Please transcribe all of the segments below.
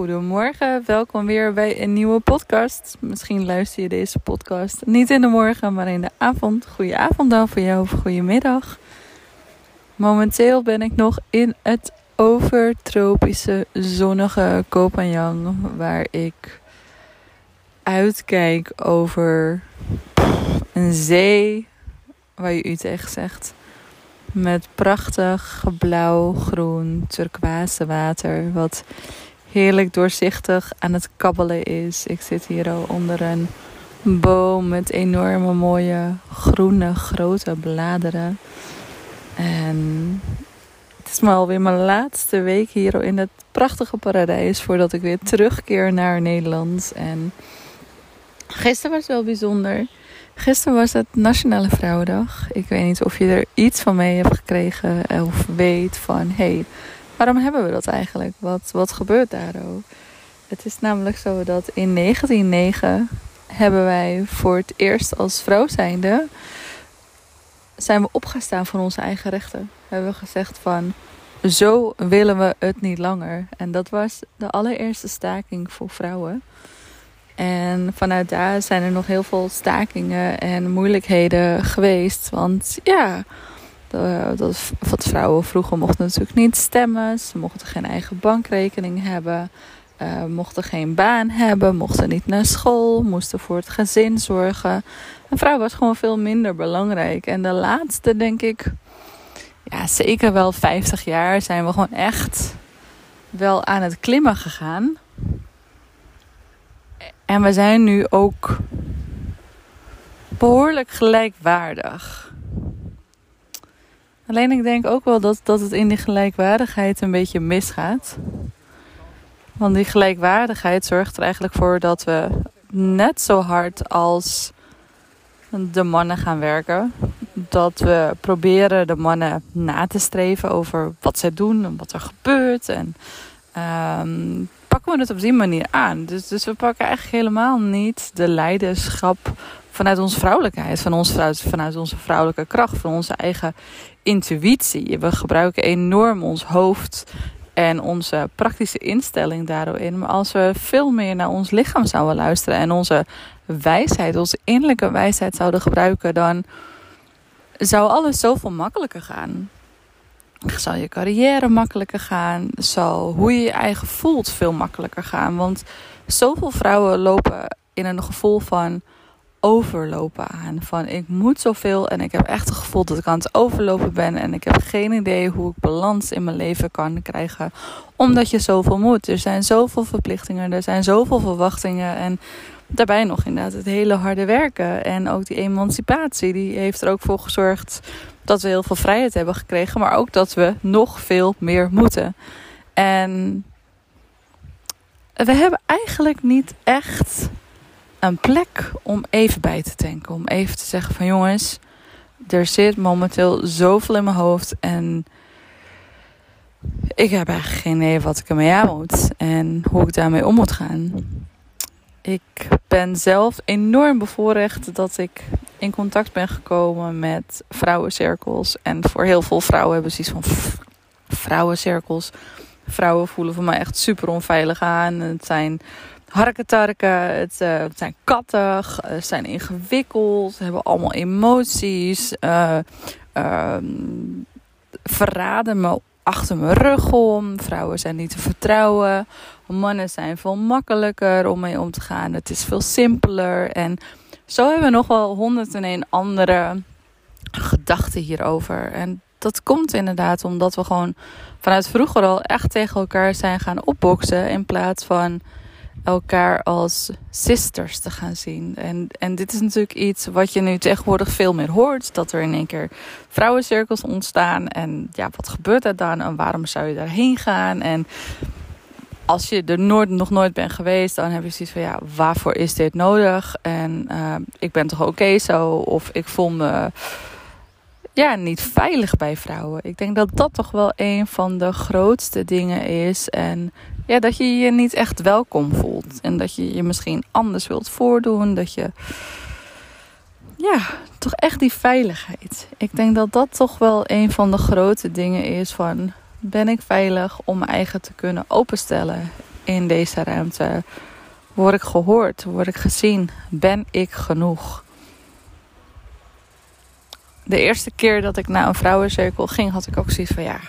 Goedemorgen, welkom weer bij een nieuwe podcast. Misschien luister je deze podcast niet in de morgen, maar in de avond. Goedenavond dan voor jou of goedemiddag. Momenteel ben ik nog in het overtropische zonnige Kopenhagen, waar ik uitkijk over een zee, waar je Utrecht zegt. Met prachtig blauw, groen, turquoise water. Wat heerlijk doorzichtig aan het kabbelen is. Ik zit hier al onder een boom met enorme mooie groene grote bladeren. En het is maar alweer mijn laatste week hier in het prachtige paradijs voordat ik weer terugkeer naar Nederland. En gisteren was het wel bijzonder. Gisteren was het Nationale Vrouwendag. Ik weet niet of je er iets van mee hebt gekregen of weet van hey, Waarom hebben we dat eigenlijk? Wat, wat gebeurt daar ook? Het is namelijk zo dat in 1909 hebben wij voor het eerst als vrouw zijnde zijn we opgestaan voor onze eigen rechten. Hebben we gezegd van zo willen we het niet langer. En dat was de allereerste staking voor vrouwen. En vanuit daar zijn er nog heel veel stakingen en moeilijkheden geweest. Want ja, dat, wat vrouwen vroeger mochten natuurlijk niet stemmen. Ze mochten geen eigen bankrekening hebben. Uh, mochten geen baan hebben. Mochten niet naar school. Moesten voor het gezin zorgen. Een vrouw was gewoon veel minder belangrijk. En de laatste, denk ik, ja, zeker wel 50 jaar zijn we gewoon echt wel aan het klimmen gegaan. En we zijn nu ook behoorlijk gelijkwaardig. Alleen ik denk ook wel dat, dat het in die gelijkwaardigheid een beetje misgaat. Want die gelijkwaardigheid zorgt er eigenlijk voor dat we net zo hard als de mannen gaan werken. Dat we proberen de mannen na te streven over wat zij doen en wat er gebeurt. En um, pakken we het op die manier aan. Dus, dus we pakken eigenlijk helemaal niet de leiderschap vanuit onze vrouwelijkheid, van ons, vanuit onze vrouwelijke kracht, van onze eigen intuïtie. We gebruiken enorm ons hoofd en onze praktische instelling daarin. Maar als we veel meer naar ons lichaam zouden luisteren en onze wijsheid, onze innerlijke wijsheid zouden gebruiken, dan zou alles zoveel makkelijker gaan. Zal je carrière makkelijker gaan? Zal hoe je je eigen voelt veel makkelijker gaan? Want zoveel vrouwen lopen in een gevoel van overlopen aan. Van ik moet zoveel en ik heb echt het gevoel dat ik aan het overlopen ben. En ik heb geen idee hoe ik balans in mijn leven kan krijgen. Omdat je zoveel moet. Er zijn zoveel verplichtingen, er zijn zoveel verwachtingen. En daarbij nog inderdaad het hele harde werken. En ook die emancipatie, die heeft er ook voor gezorgd dat we heel veel vrijheid hebben gekregen. Maar ook dat we nog veel meer moeten. En we hebben eigenlijk niet echt een plek om even bij te denken. Om even te zeggen van jongens, er zit momenteel zoveel in mijn hoofd en ik heb eigenlijk geen idee wat ik ermee aan moet en hoe ik daarmee om moet gaan. Ik ben zelf enorm bevoorrecht dat ik in contact ben gekomen met vrouwencirkels. En voor heel veel vrouwen hebben ze iets van vrouwencirkels. Vrouwen voelen voor mij echt super onveilig aan. Het zijn harketarken, het, uh, het zijn kattig, het zijn ingewikkeld, ze hebben allemaal emoties, uh, verraden me achter mijn rug om. Vrouwen zijn niet te vertrouwen. Mannen zijn veel makkelijker om mee om te gaan. Het is veel simpeler. En zo hebben we nog wel 101 andere gedachten hierover. En dat komt inderdaad omdat we gewoon vanuit vroeger al echt tegen elkaar zijn gaan opboksen. In plaats van elkaar als sisters te gaan zien. En, en dit is natuurlijk iets wat je nu tegenwoordig veel meer hoort. Dat er in één keer vrouwencirkels ontstaan. En ja, wat gebeurt er dan? En waarom zou je daarheen gaan? En als je er nooit, nog nooit bent geweest, dan heb je zoiets van ja, waarvoor is dit nodig? En uh, ik ben toch oké zo? Of ik voel me ja, niet veilig bij vrouwen. Ik denk dat dat toch wel een van de grootste dingen is. En ja, dat je je niet echt welkom voelt. En dat je je misschien anders wilt voordoen. Dat je. Ja, toch echt die veiligheid. Ik denk dat dat toch wel een van de grote dingen is van ben ik veilig om mijn eigen te kunnen openstellen in deze ruimte? Word ik gehoord? Word ik gezien? Ben ik genoeg? De eerste keer dat ik naar een vrouwencirkel ging, had ik ook zoiets van ja,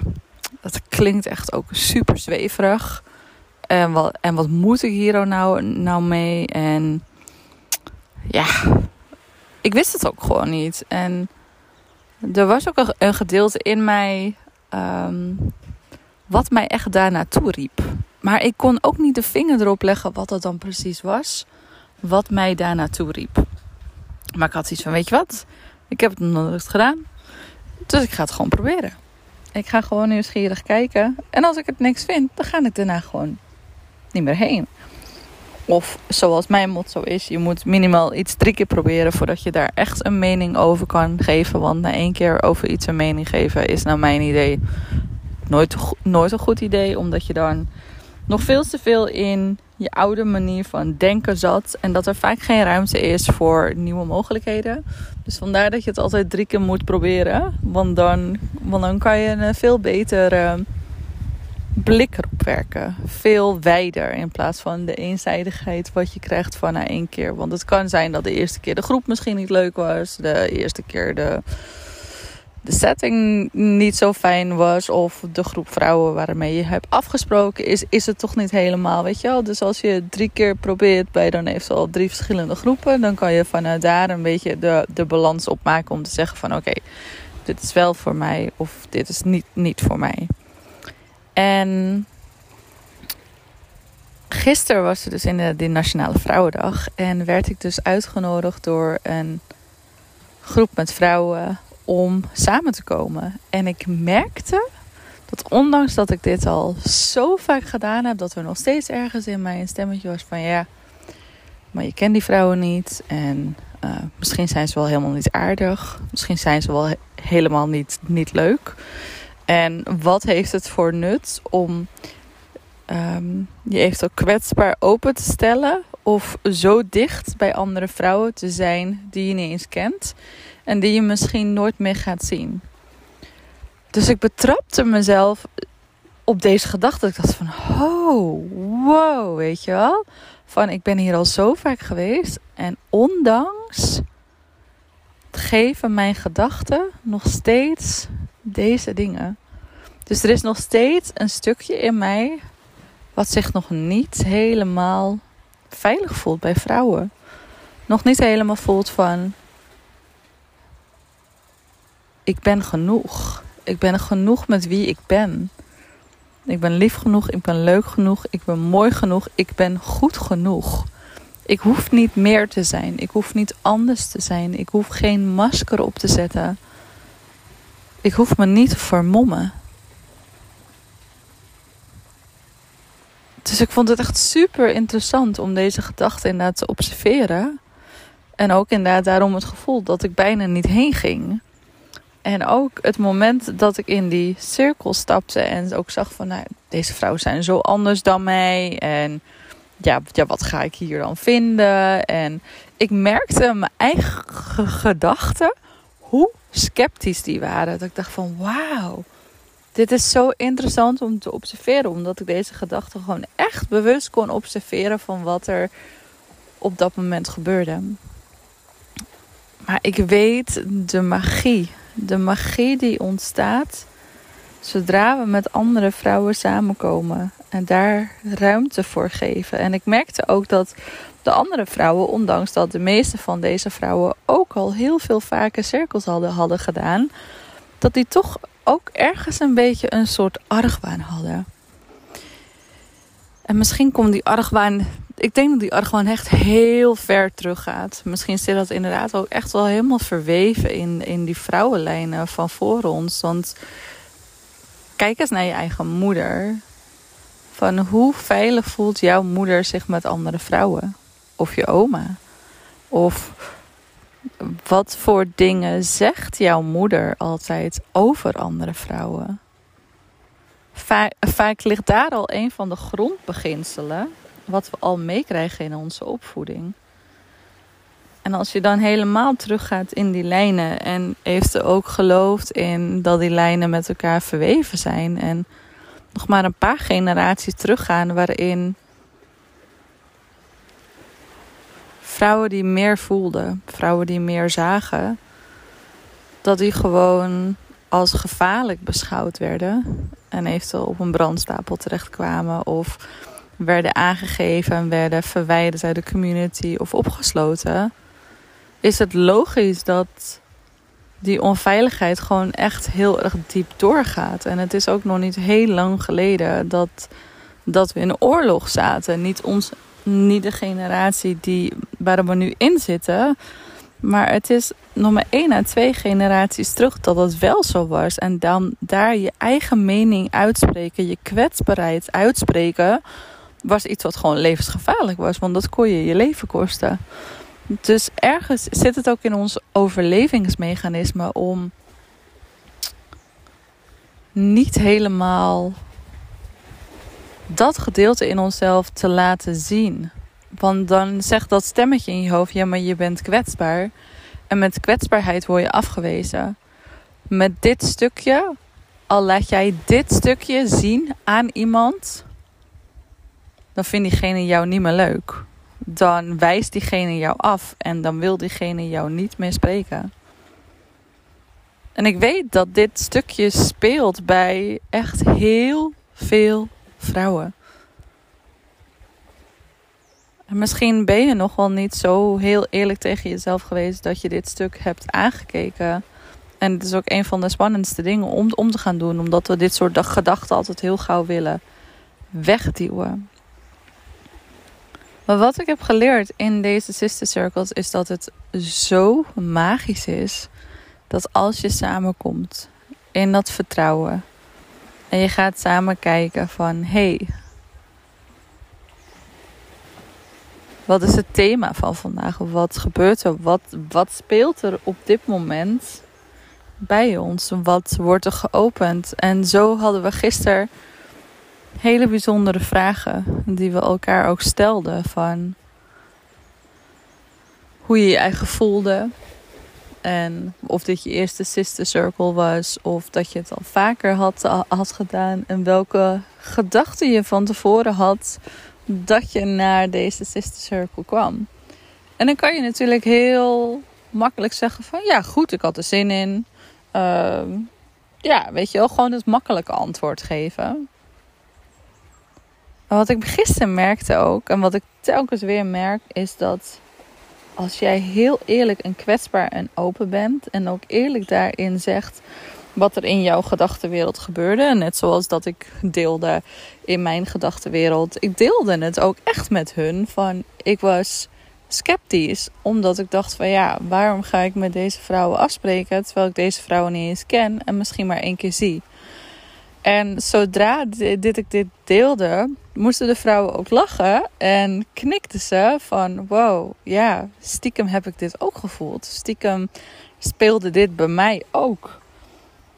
dat klinkt echt ook super zweverig. En wat, en wat moet ik hier nou, nou mee? En ja, ik wist het ook gewoon niet. En er was ook een gedeelte in mij um, wat mij echt daar naartoe riep. Maar ik kon ook niet de vinger erop leggen wat dat dan precies was. Wat mij daar naartoe riep. Maar ik had iets van, weet je wat? Ik heb het nog nooit gedaan. Dus ik ga het gewoon proberen. Ik ga gewoon nieuwsgierig kijken. En als ik het niks vind, dan ga ik daarna gewoon niet meer heen. Of zoals mijn motto is, je moet minimaal iets drie keer proberen voordat je daar echt een mening over kan geven. Want na één keer over iets een mening geven is nou mijn idee nooit, nooit een goed idee, omdat je dan nog veel te veel in je oude manier van denken zat. En dat er vaak geen ruimte is voor nieuwe mogelijkheden. Dus vandaar dat je het altijd drie keer moet proberen. Want dan, want dan kan je een veel betere blik erop werken. Veel wijder in plaats van de eenzijdigheid wat je krijgt van na één keer. Want het kan zijn dat de eerste keer de groep misschien niet leuk was. De eerste keer de de setting niet zo fijn was of de groep vrouwen waarmee je hebt afgesproken is, is het toch niet helemaal, weet je wel. Dus als je drie keer probeert bij dan al drie verschillende groepen, dan kan je vanuit daar een beetje de, de balans opmaken om te zeggen van oké, dit is wel voor mij of dit is niet, niet voor mij. En gisteren was er dus in de, de Nationale Vrouwendag en werd ik dus uitgenodigd door een groep met vrouwen om samen te komen. En ik merkte dat ondanks dat ik dit al zo vaak gedaan heb, dat er nog steeds ergens in mij een stemmetje was van ja, maar je kent die vrouwen niet. En uh, misschien zijn ze wel helemaal niet aardig. Misschien zijn ze wel helemaal niet, niet leuk. En wat heeft het voor nut om um, je eventueel kwetsbaar open te stellen? Of zo dicht bij andere vrouwen te zijn die je niet eens kent en die je misschien nooit meer gaat zien. Dus ik betrapte mezelf op deze gedachte. Ik dacht van, oh, wow, weet je wel. Van, ik ben hier al zo vaak geweest. En ondanks geven mijn gedachten nog steeds deze dingen. Dus er is nog steeds een stukje in mij wat zich nog niet helemaal veilig voelt bij vrouwen. Nog niet helemaal voelt van ik ben genoeg. Ik ben genoeg met wie ik ben. Ik ben lief genoeg, ik ben leuk genoeg, ik ben mooi genoeg, ik ben goed genoeg. Ik hoef niet meer te zijn, ik hoef niet anders te zijn, ik hoef geen masker op te zetten. Ik hoef me niet te vermommen. Dus ik vond het echt super interessant om deze gedachte inderdaad te observeren. En ook inderdaad daarom het gevoel dat ik bijna niet heen ging. En ook het moment dat ik in die cirkel stapte en ook zag van, nou, deze vrouwen zijn zo anders dan mij. En ja, ja, wat ga ik hier dan vinden? En ik merkte mijn eigen gedachten, hoe sceptisch die waren. Dat ik dacht van, wauw, dit is zo interessant om te observeren. Omdat ik deze gedachten gewoon echt bewust kon observeren van wat er op dat moment gebeurde. Maar ik weet de magie de magie die ontstaat zodra we met andere vrouwen samenkomen en daar ruimte voor geven. En ik merkte ook dat de andere vrouwen, ondanks dat de meeste van deze vrouwen ook al heel veel vaker cirkels hadden, hadden gedaan, dat die toch ook ergens een beetje een soort argwaan hadden. En misschien komt die argwaan ik denk dat die argwaan echt heel ver teruggaat. Misschien zit dat inderdaad ook echt wel helemaal verweven in, in die vrouwenlijnen van voor ons. Want kijk eens naar je eigen moeder. Van hoe veilig voelt jouw moeder zich met andere vrouwen? Of je oma? Of wat voor dingen zegt jouw moeder altijd over andere vrouwen? Vaak, ligt daar al een van de grondbeginselen wat we al meekrijgen in onze opvoeding. En als je dan helemaal teruggaat in die lijnen en heeft ook geloofd in dat die lijnen met elkaar verweven zijn en nog maar een paar generaties teruggaan waarin vrouwen die meer voelden, vrouwen die meer zagen, dat die gewoon als gevaarlijk beschouwd werden en eventueel op een brandstapel terechtkwamen of werden aangegeven en werden verwijderd uit de community of opgesloten, is het logisch dat die onveiligheid gewoon echt heel erg diep doorgaat. En het is ook nog niet heel lang geleden dat, dat we in oorlog zaten. Niet, ons, niet de generatie die, waar we nu in zitten. Maar het is nog maar één à twee generaties terug dat het wel zo was. En dan daar je eigen mening uitspreken, je kwetsbaarheid uitspreken, was iets wat gewoon levensgevaarlijk was. Want dat kon je je leven kosten. Dus ergens zit het ook in ons overlevingsmechanisme om niet helemaal dat gedeelte in onszelf te laten zien. Want dan zegt dat stemmetje in je hoofd: ja, maar je bent kwetsbaar. En met kwetsbaarheid word je afgewezen. Met dit stukje, al laat jij dit stukje zien aan iemand, dan vindt diegene jou niet meer leuk dan wijst diegene jou af en dan wil diegene jou niet meer spreken. En ik weet dat dit stukje speelt bij echt heel veel vrouwen. En misschien ben je nog wel niet zo heel eerlijk tegen jezelf geweest dat je dit stuk hebt aangekeken. En het is ook een van de spannendste dingen om, om te gaan doen, omdat we dit soort gedachten altijd heel gauw willen wegduwen. Maar wat ik heb geleerd in deze sister circles is dat het zo magisch is dat als je samenkomt in dat vertrouwen en je gaat samen kijken van hey, wat is het thema van vandaag? Wat gebeurt er? Wat, wat speelt er op dit moment bij ons? Wat wordt er geopend? En zo hadden we gisteren hele bijzondere vragen die we elkaar ook stelden van hoe je je eigen voelde en of dit je eerste sister circle was of dat je het al vaker had, had gedaan en welke gedachten je van tevoren had dat je naar deze sister circle kwam. En dan kan je natuurlijk heel makkelijk zeggen van ja goed, ik had er zin in. Uh, ja, weet je wel, gewoon het makkelijke antwoord geven. Wat ik gisteren merkte ook, en wat ik telkens weer merk, is dat als jij heel eerlijk en kwetsbaar en open bent en ook eerlijk daarin zegt wat er in jouw gedachtenwereld gebeurde, net zoals dat ik deelde in mijn gedachtenwereld, ik deelde het ook echt met hun van ik was sceptisch, omdat ik dacht van ja, waarom ga ik met deze vrouwen afspreken terwijl ik deze vrouwen niet eens ken en misschien maar één keer zie. En zodra dit, ik dit deelde, moesten de vrouwen ook lachen en knikten ze van wow, ja, stiekem heb ik dit ook gevoeld. Stiekem speelde dit bij mij ook.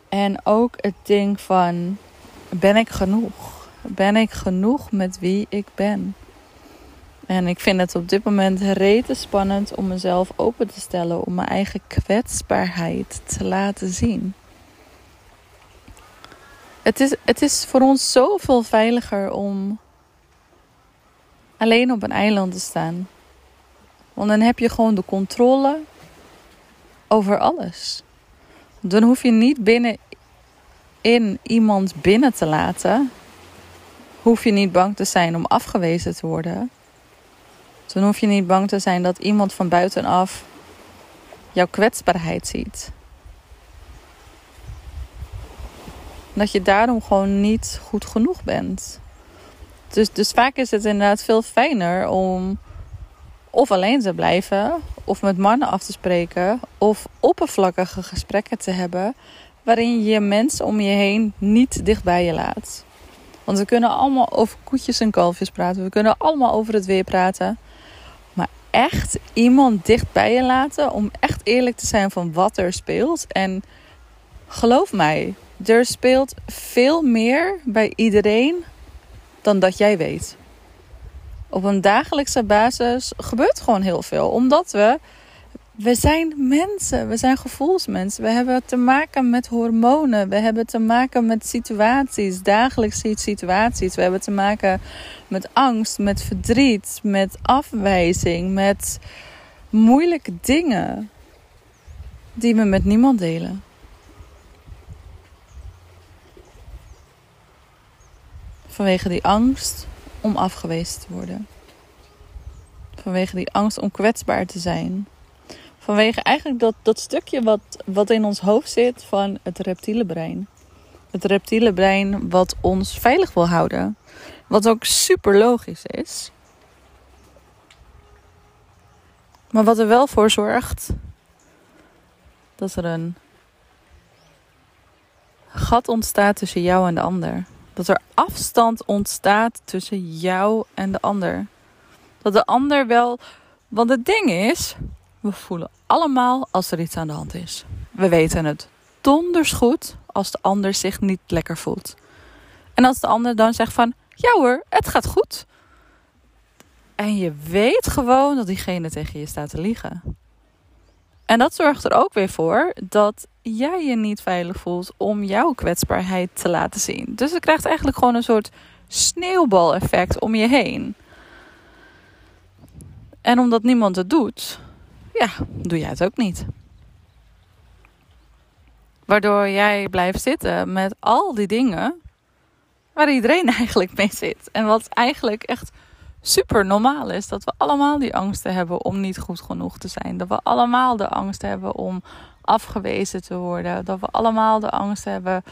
En ook het ding van ben ik genoeg? Ben ik genoeg met wie ik ben? En ik vind het op dit moment rete spannend om mezelf open te stellen, om mijn eigen kwetsbaarheid te laten zien. Het is, het is voor ons zoveel veiliger om alleen op een eiland te staan. Want dan heb je gewoon de controle over alles. Dan hoef je niet binnen in iemand binnen te laten. Hoef je niet bang te zijn om afgewezen te worden. Dan hoef je niet bang te zijn dat iemand van buitenaf jouw kwetsbaarheid ziet. Dat je daarom gewoon niet goed genoeg bent. Dus, dus vaak is het inderdaad veel fijner om of alleen te blijven, of met mannen af te spreken, of oppervlakkige gesprekken te hebben waarin je mensen om je heen niet dicht bij je laat. Want we kunnen allemaal over koetjes en kalfjes praten. We kunnen allemaal over het weer praten. Maar echt iemand dicht bij je laten om echt eerlijk te zijn van wat er speelt. En geloof mij, er speelt veel meer bij iedereen dan dat jij weet. Op een dagelijkse basis gebeurt gewoon heel veel. Omdat we we zijn mensen, we zijn gevoelsmensen. We hebben te maken met hormonen. We hebben te maken met situaties, dagelijkse situaties. We hebben te maken met angst, met verdriet, met afwijzing, met moeilijke dingen die we met niemand delen. Vanwege die angst om afgewezen te worden. Vanwege die angst om kwetsbaar te zijn Vanwege eigenlijk dat, dat stukje wat, wat in ons hoofd zit van het reptiele brein. Het reptiele brein wat ons veilig wil houden. Wat ook super logisch is. Maar wat er wel voor zorgt dat er een gat ontstaat tussen jou en de ander. Dat er afstand ontstaat tussen jou en de ander. Dat de ander wel. Want het ding is, we voelen allemaal als er iets aan de hand is. We weten het donders goed als de ander zich niet lekker voelt. En als de ander dan zegt van, ja hoor, het gaat goed. En je weet gewoon dat diegene tegen je staat te liegen. En dat zorgt er ook weer voor dat jij je niet veilig voelt om jouw kwetsbaarheid te laten zien. Dus je krijgt eigenlijk gewoon een soort sneeuwbaleffect om je heen. En omdat niemand het doet, ja, doe jij het ook niet. Waardoor jij blijft zitten met al die dingen waar iedereen eigenlijk mee zit. En wat eigenlijk echt super normaal is. Dat we allemaal die angsten hebben om niet goed genoeg te zijn. Dat we allemaal de angst hebben om afgewezen te worden. Dat we allemaal de angst hebben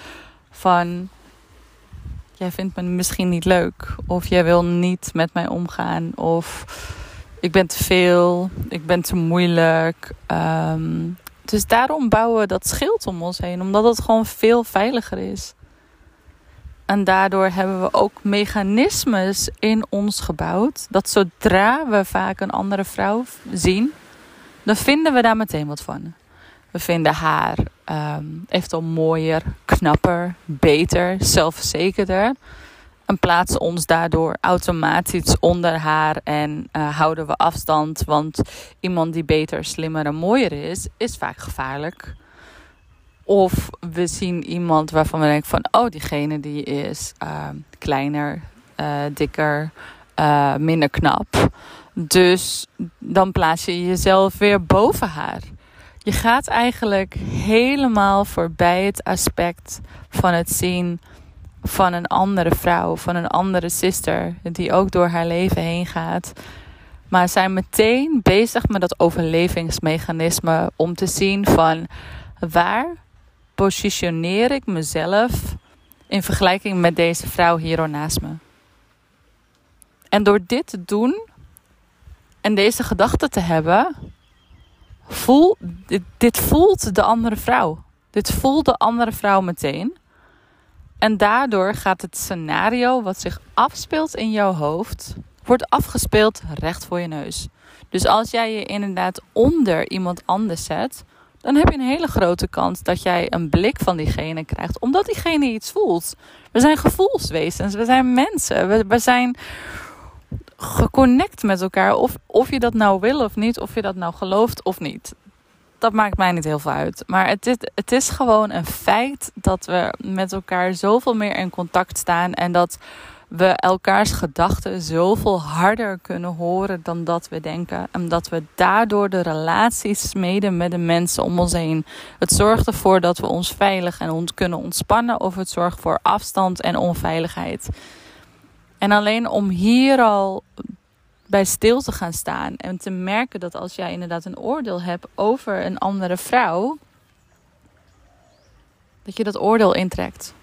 van. Jij vindt me misschien niet leuk. Of jij wil niet met mij omgaan. Of ik ben te veel, ik ben te moeilijk. Ehm, dus daarom bouwen we dat schild om ons heen, omdat het gewoon veel veiliger is. En daardoor hebben we ook mechanismes in ons gebouwd. Dat zodra we vaak een andere vrouw zien, dan vinden we daar meteen wat van. We vinden haar um, eventueel mooier, knapper, beter, zelfverzekerder en plaatsen ons daardoor automatisch onder haar en uh, houden we afstand. Want iemand die beter, slimmer en mooier is, is vaak gevaarlijk. Of we zien iemand waarvan we denken van, oh, diegene die is uh, kleiner, uh, dikker, minder knap. Dus dan plaats je jezelf weer boven haar. Je gaat eigenlijk helemaal voorbij het aspect van het zien van een andere vrouw, van een andere sister, die ook door haar leven heen gaat. Maar zijn meteen bezig met dat overlevingsmechanisme om te zien van waar positioneer ik mezelf in vergelijking met deze vrouw hier naast me. En door dit te doen en deze gedachte te hebben, voel, dit, voelt de andere vrouw. Dit voelt de andere vrouw meteen. En daardoor gaat het scenario wat zich afspeelt in jouw hoofd, wordt afgespeeld recht voor je neus. Dus als jij je inderdaad onder iemand anders zet, dan heb je een hele grote kans dat jij een blik van diegene krijgt, omdat diegene iets voelt. We zijn gevoelswezens, we zijn mensen, we, we zijn geconnect met elkaar. Of, of je dat nou wil of niet, of je dat nou gelooft of niet dat maakt mij niet heel veel uit. Maar het is, het is gewoon een feit dat we met elkaar zoveel meer in contact staan. En dat we elkaars gedachten zoveel harder kunnen horen dan dat we denken. En dat we daardoor de relaties smeden met de mensen om ons heen. Het zorgt ervoor dat we ons veilig en ons kunnen ontspannen. Of het zorgt voor afstand en onveiligheid. En alleen om hier al bij stil te gaan staan. En te merken dat als jij inderdaad een oordeel hebt over een andere vrouw, dat je dat oordeel intrekt.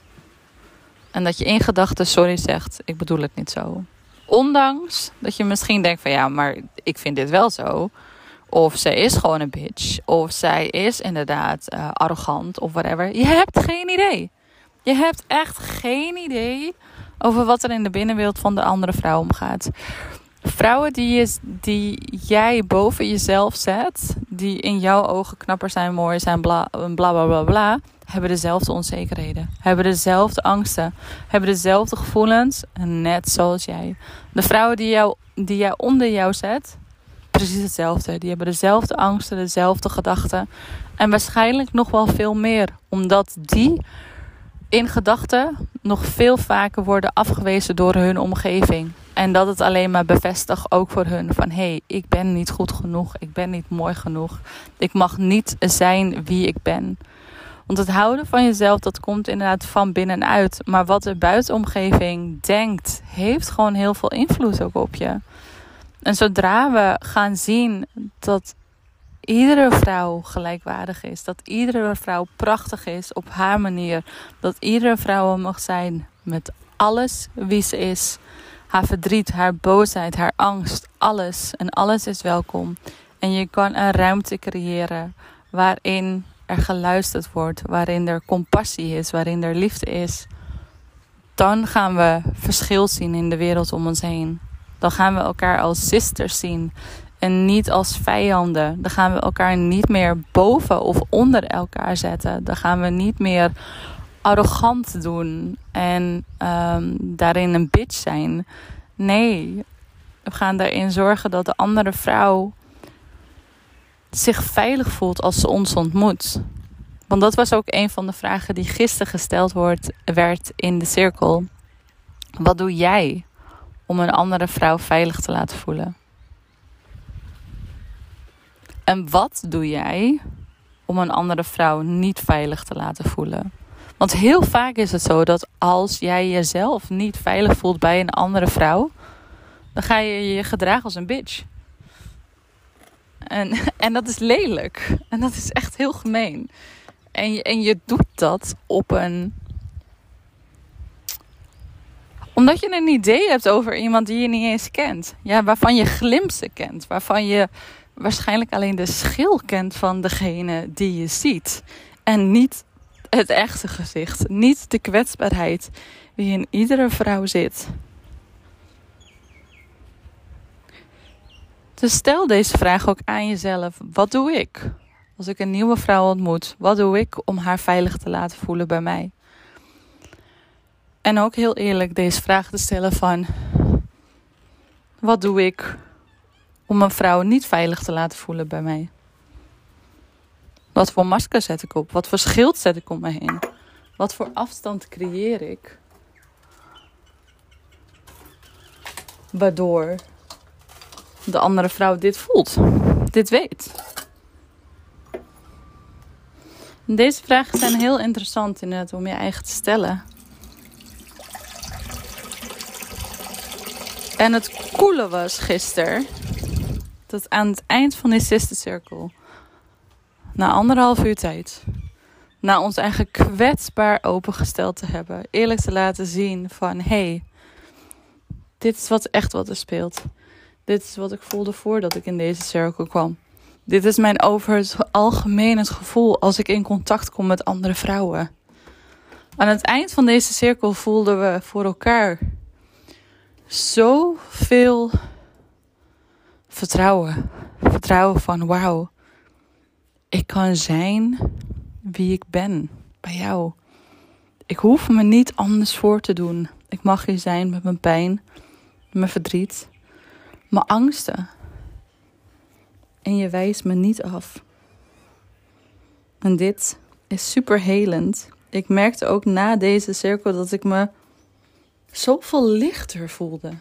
En dat je in gedachten sorry zegt, ik bedoel het niet zo. Ondanks dat je misschien denkt van ja, maar ik vind dit wel zo. Of zij is gewoon een bitch. Of zij is inderdaad uh, arrogant of whatever. Je hebt geen idee. Je hebt echt geen idee over wat er in de binnenwereld van de andere vrouw omgaat. Vrouwen die, je, die jij boven jezelf zet, die in jouw ogen knapper zijn, mooier zijn, bla bla bla bla, hebben dezelfde onzekerheden, hebben dezelfde angsten, hebben dezelfde gevoelens, net zoals jij. De vrouwen die, jou, die jij onder jou zet, precies hetzelfde. Die hebben dezelfde angsten, dezelfde gedachten en waarschijnlijk nog wel veel meer, omdat die in gedachten nog veel vaker worden afgewezen door hun omgeving. En dat het alleen maar bevestigt ook voor hun van hé, hey, ik ben niet goed genoeg, ik ben niet mooi genoeg, ik mag niet zijn wie ik ben. Want het houden van jezelf, dat komt inderdaad van binnenuit. Maar wat de buitenomgeving denkt, heeft gewoon heel veel invloed ook op je. En zodra we gaan zien dat iedere vrouw gelijkwaardig is, dat iedere vrouw prachtig is op haar manier, dat iedere vrouw mag zijn met alles wie ze is, haar verdriet, haar boosheid, haar angst, alles en alles is welkom. En je kan een ruimte creëren waarin er geluisterd wordt, waarin er compassie is, waarin er liefde is, dan gaan we verschil zien in de wereld om ons heen. Dan gaan we elkaar als zusters zien en niet als vijanden. Dan gaan we elkaar niet meer boven of onder elkaar zetten. Dan gaan we niet meer arrogant doen en um, daarin een bitch zijn. Nee, we gaan daarin zorgen dat de andere vrouw zich veilig voelt als ze ons ontmoet. Want dat was ook een van de vragen die gisteren gesteld wordt, werd in de cirkel. Wat doe jij om een andere vrouw veilig te laten voelen? En wat doe jij om een andere vrouw niet veilig te laten voelen? Want heel vaak is het zo dat als jij jezelf niet veilig voelt bij een andere vrouw, dan ga je je gedragen als een bitch. En, en dat is lelijk. En dat is echt heel gemeen. En je, en je doet dat op een. Omdat je een idee hebt over iemand die je niet eens kent. Ja, waarvan je glimpsen kent. Waarvan je waarschijnlijk alleen de schil kent van degene die je ziet. En niet het echte gezicht. Niet de kwetsbaarheid die in iedere vrouw zit. Dus stel deze vraag ook aan jezelf. Wat doe ik als ik een nieuwe vrouw ontmoet? Wat doe ik om haar veilig te laten voelen bij mij? En ook heel eerlijk deze vraag te stellen van... Wat doe ik om een vrouw niet veilig te laten voelen bij mij? Wat voor masker zet ik op? Wat voor schild zet ik om me heen? Wat voor afstand creëer ik? Waardoor de andere vrouw dit voelt, dit weet. Deze vragen zijn heel interessant inderdaad om je eigen te stellen. En het coole was gisteren dat aan het eind van die sister circle, na anderhalf uur tijd, na ons eigen kwetsbaar opengesteld te hebben, eerlijk te laten zien van hé, hey, dit is wat echt wat er speelt. Dit is wat ik voelde voordat ik in deze cirkel kwam. Dit is mijn over het algemeen het gevoel als ik in contact kom met andere vrouwen. Aan het eind van deze cirkel voelden we voor elkaar zoveel vertrouwen. Vertrouwen van wauw, ik kan zijn wie ik ben bij jou. Ik hoef me niet anders voor te doen. Ik mag hier zijn met mijn pijn, mijn verdriet, mijn angsten. En je wijst me niet af. En dit is super helend. Ik merkte ook na deze cirkel dat ik me zoveel lichter voelde.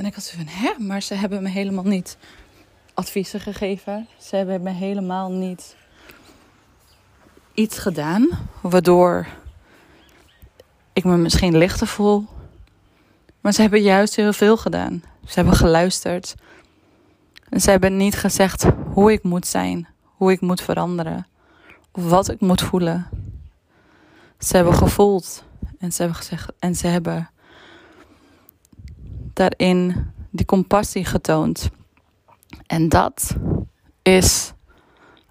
En ik had zo van, hè, maar ze hebben me helemaal niet adviezen gegeven. Ze hebben me helemaal niet iets gedaan waardoor ik me misschien lichter voel. Maar ze hebben juist heel veel gedaan. Ze hebben geluisterd. En ze hebben niet gezegd hoe ik moet zijn, hoe ik moet veranderen, of wat ik moet voelen. Ze hebben gevoeld en ze hebben gezegd en ze hebben daarin die compassie getoond. En dat is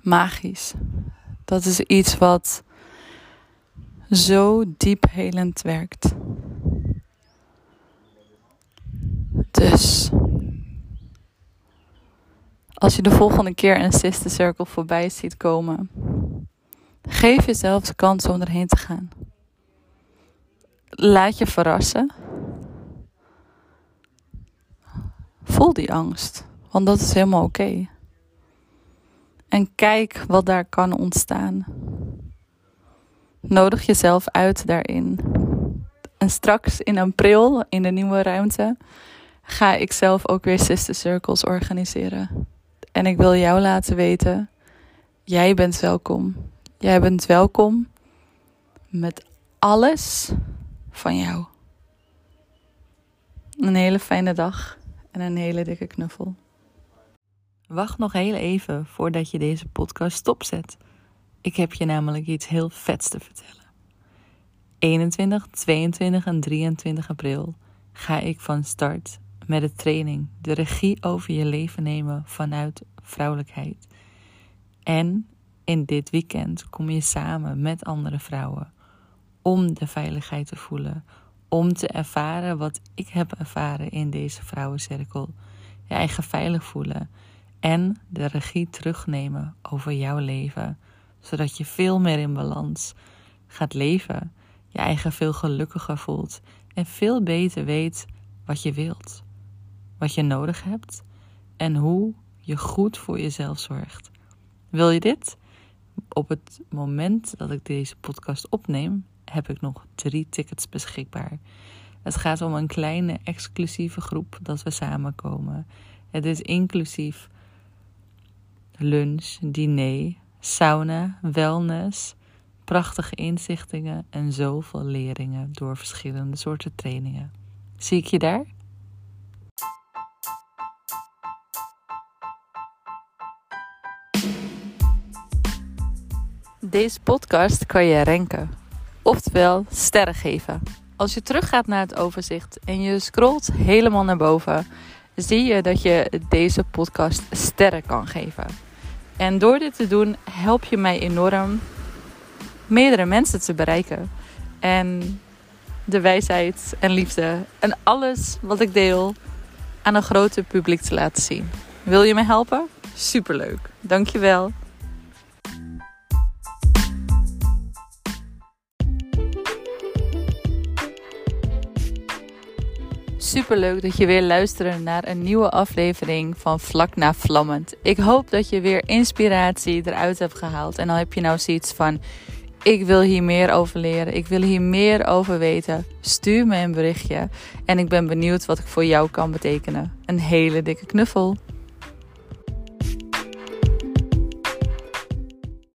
magisch. Dat is iets wat zo diep helend werkt. Dus als je de volgende keer een sister circle voorbij ziet komen, geef jezelf de kans om erheen te gaan. Laat je verrassen. Voel die angst, want dat is helemaal oké. En kijk wat daar kan ontstaan. Nodig jezelf uit daarin. En straks in april, in de nieuwe ruimte, ga ik zelf ook weer Sister Circles organiseren. En ik wil jou laten weten: jij bent welkom. Jij bent welkom met alles van jou. Een hele fijne dag en een hele dikke knuffel. Wacht nog heel even voordat je deze podcast stopzet. Ik heb je namelijk iets heel vets te vertellen. 21, 22 en 23 april ga ik van start met de training de regie over je leven nemen vanuit vrouwelijkheid. En in dit weekend kom je samen met andere vrouwen om de veiligheid te voelen, om te ervaren wat ik heb ervaren in deze vrouwencirkel. Je eigen veilig voelen en de regie terugnemen over jouw leven, zodat je veel meer in balans gaat leven, je eigen veel gelukkiger voelt en veel beter weet wat je wilt, wat je nodig hebt en hoe je goed voor jezelf zorgt. Wil je dit? Op het moment dat ik deze podcast opneem, heb ik nog drie tickets beschikbaar. Het gaat om een kleine exclusieve groep dat we samenkomen. Het is inclusief lunch, diner, sauna, wellness, prachtige inzichtingen en zoveel leringen door verschillende soorten trainingen. Zie ik je daar? Deze podcast kan je ranken, oftewel sterren geven. Als je teruggaat naar het overzicht en je scrolt helemaal naar boven, zie je dat je deze podcast sterren kan geven. En door dit te doen help je mij enorm meerdere mensen te bereiken. En de wijsheid en liefde en alles wat ik deel aan een groter publiek te laten zien. Wil je me helpen? Superleuk. Dankjewel. Super leuk dat je weer luistert naar een nieuwe aflevering van Vlak na Vlammend. Ik hoop dat je weer inspiratie eruit hebt gehaald. En dan heb je nou zoiets van: ik wil hier meer over leren, ik wil hier meer over weten. Stuur me een berichtje en ik ben benieuwd wat ik voor jou kan betekenen. Een hele dikke knuffel.